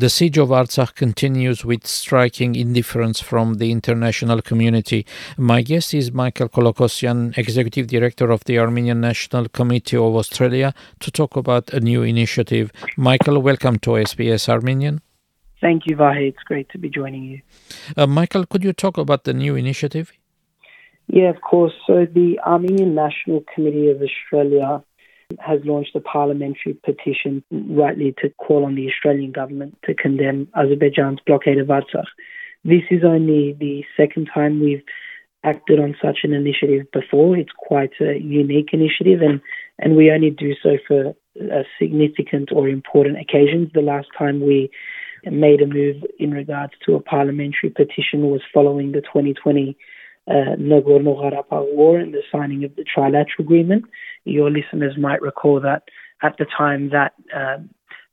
The siege of Artsakh continues with striking indifference from the international community. My guest is Michael Kolokossian, Executive Director of the Armenian National Committee of Australia, to talk about a new initiative. Michael, welcome to SBS Armenian. Thank you, Vahe. It's great to be joining you. Uh, Michael, could you talk about the new initiative? Yeah, of course. So, the Armenian National Committee of Australia has launched a parliamentary petition, rightly to call on the Australian government to condemn Azerbaijan's blockade of Artsakh. This is only the second time we've acted on such an initiative before. It's quite a unique initiative, and, and we only do so for significant or important occasions. The last time we made a move in regards to a parliamentary petition was following the 2020 uh, Nagorno-Karabakh war and the signing of the trilateral agreement. Your listeners might recall that at the time that uh,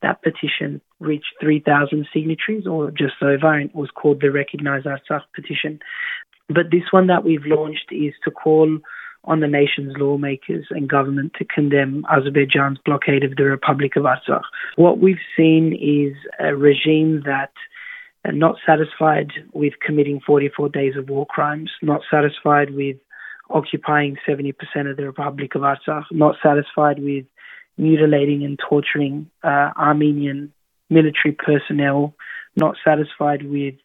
that petition reached 3,000 signatories or just over, and it was called the Recognize Artsakh petition. But this one that we've launched is to call on the nation's lawmakers and government to condemn Azerbaijan's blockade of the Republic of Artsakh. What we've seen is a regime that not satisfied with committing 44 days of war crimes, not satisfied with occupying 70% of the Republic of Artsakh, not satisfied with mutilating and torturing uh, Armenian military personnel, not satisfied with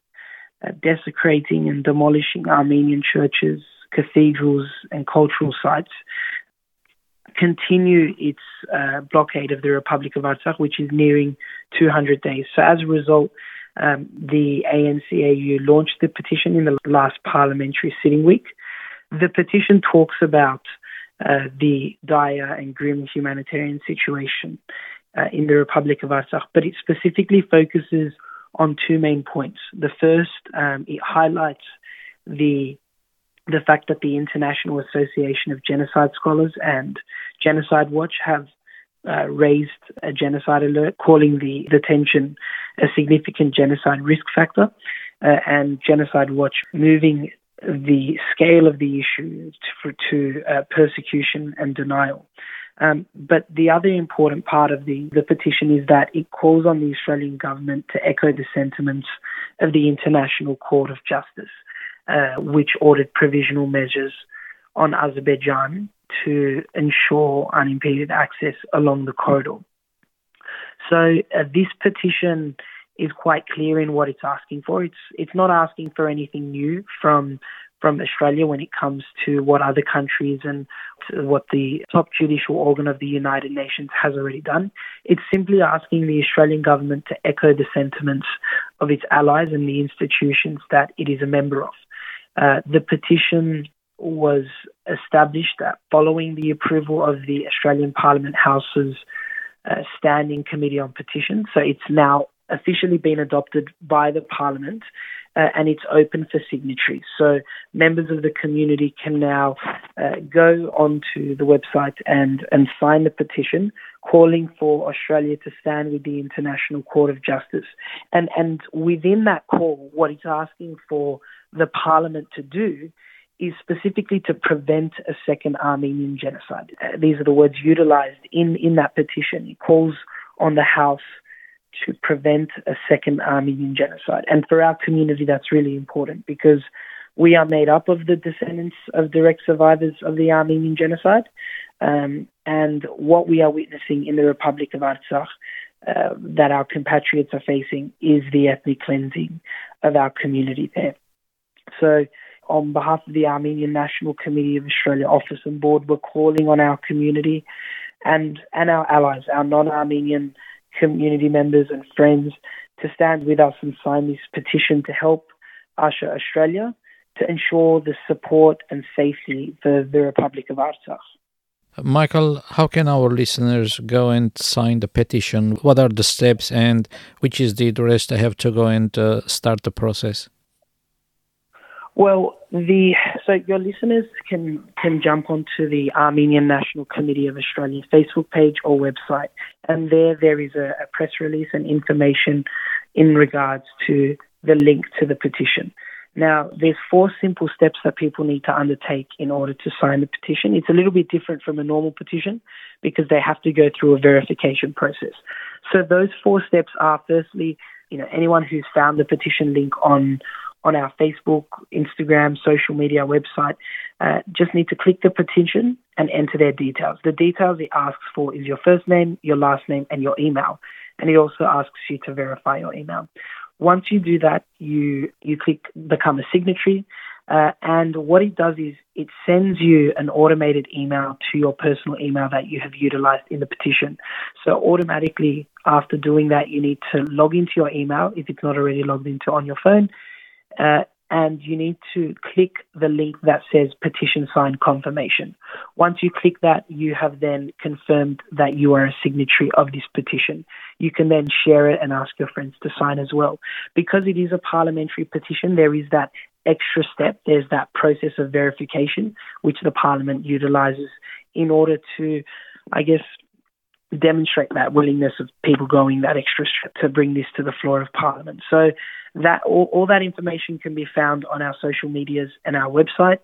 uh, desecrating and demolishing Armenian churches, cathedrals, and cultural sites, continue its uh, blockade of the Republic of Artsakh, which is nearing 200 days. So, as a result, um, the ANCAU launched the petition in the last parliamentary sitting week. The petition talks about uh, the dire and grim humanitarian situation uh, in the Republic of Artsakh, but it specifically focuses on two main points. The first, um, it highlights the the fact that the International Association of Genocide Scholars and Genocide Watch have uh, raised a genocide alert, calling the detention a significant genocide risk factor, uh, and Genocide Watch moving the scale of the issue to, to uh, persecution and denial. Um, but the other important part of the, the petition is that it calls on the Australian government to echo the sentiments of the International Court of Justice, uh, which ordered provisional measures on Azerbaijan to ensure unimpeded access along the corridor. So uh, this petition is quite clear in what it's asking for. It's it's not asking for anything new from from Australia when it comes to what other countries and what the top judicial organ of the United Nations has already done. It's simply asking the Australian government to echo the sentiments of its allies and the institutions that it is a member of. Uh, the petition was established that following the approval of the Australian Parliament House's uh, Standing Committee on Petitions. So it's now officially been adopted by the Parliament uh, and it's open for signatories. So members of the community can now uh, go onto the website and, and sign the petition calling for Australia to stand with the International Court of Justice. And, and within that call, what it's asking for the Parliament to do is specifically to prevent a second Armenian genocide. Uh, these are the words utilized in, in that petition. It calls on the House to prevent a second Armenian genocide. And for our community, that's really important because we are made up of the descendants of direct survivors of the Armenian genocide. Um, and what we are witnessing in the Republic of Artsakh uh, that our compatriots are facing is the ethnic cleansing of our community there. So on behalf of the Armenian National Committee of Australia Office and Board, we're calling on our community and, and our allies, our non-Armenian community members and friends to stand with us and sign this petition to help usher Australia to ensure the support and safety for the Republic of Artsakh. Michael, how can our listeners go and sign the petition? What are the steps and which is the address they have to go and uh, start the process? Well, the so your listeners can can jump onto the Armenian National Committee of Australia Facebook page or website, and there there is a, a press release and information in regards to the link to the petition. Now, there's four simple steps that people need to undertake in order to sign the petition. It's a little bit different from a normal petition because they have to go through a verification process. So those four steps are firstly, you know, anyone who's found the petition link on on our Facebook, Instagram, social media, website, uh, just need to click the petition and enter their details. The details it asks for is your first name, your last name, and your email. And it also asks you to verify your email. Once you do that, you you click become a signatory. Uh, and what it does is it sends you an automated email to your personal email that you have utilized in the petition. So automatically after doing that, you need to log into your email if it's not already logged into on your phone. Uh, and you need to click the link that says petition sign confirmation. Once you click that, you have then confirmed that you are a signatory of this petition. You can then share it and ask your friends to sign as well. Because it is a parliamentary petition, there is that extra step. There's that process of verification, which the parliament utilizes in order to, I guess, demonstrate that willingness of people going that extra step to bring this to the floor of Parliament. So that all, all that information can be found on our social medias and our website.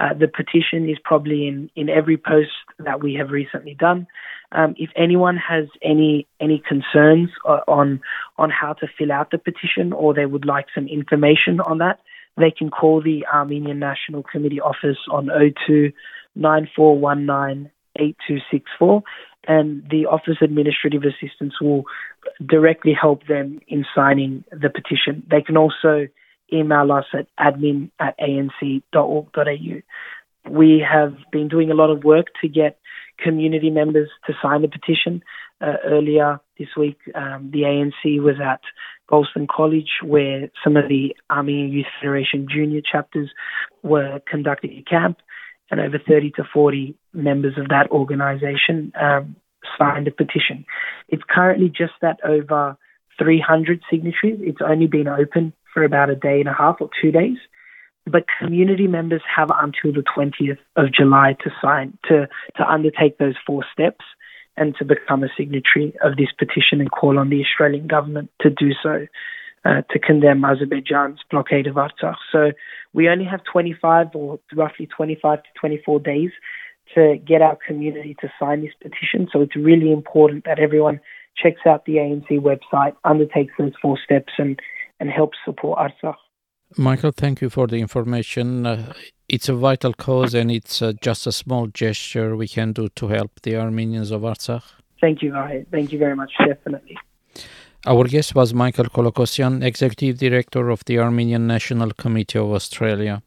Uh, the petition is probably in, in every post that we have recently done. Um, if anyone has any any concerns on on how to fill out the petition or they would like some information on that, they can call the Armenian National Committee office on 02 9419 8264 and the Office Administrative Assistants will directly help them in signing the petition. They can also email us at admin at anc.org.au. We have been doing a lot of work to get community members to sign the petition. Uh, earlier this week, um, the ANC was at Galstaun College, where some of the Armenian Youth Federation junior chapters were conducting a camp and over 30 to 40 members of that organization um, signed a petition. It's currently just at over 300 signatories. It's only been open for about a day and a half or two days. But community members have until the 20th of July to sign, to, to undertake those four steps and to become a signatory of this petition and call on the Australian government to do so uh, to condemn Azerbaijan's blockade of Artsakh. So we only have 25 or roughly 25 to 24 days to get our community to sign this petition. So it's really important that everyone checks out the ANC website, undertakes those four steps, and, and helps support Artsakh. Michael, thank you for the information. Uh, it's a vital cause and it's uh, just a small gesture we can do to help the Armenians of Artsakh. Thank you, Vahid. Thank you very much, definitely. Our guest was Michael Kolokossian, Executive Director of the Armenian National Committee of Australia.